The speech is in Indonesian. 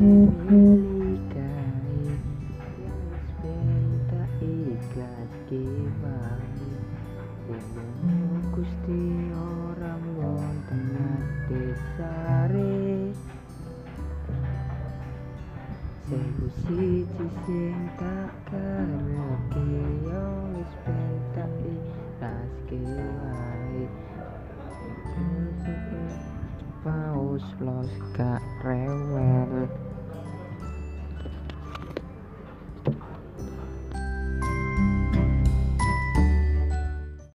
milih kae wis ben tak ikhlaske wae Yen Gusti ora wonten ate sare. Sewu siji sing tak karepe yo wis ben tak ikhlaske Paus los rewel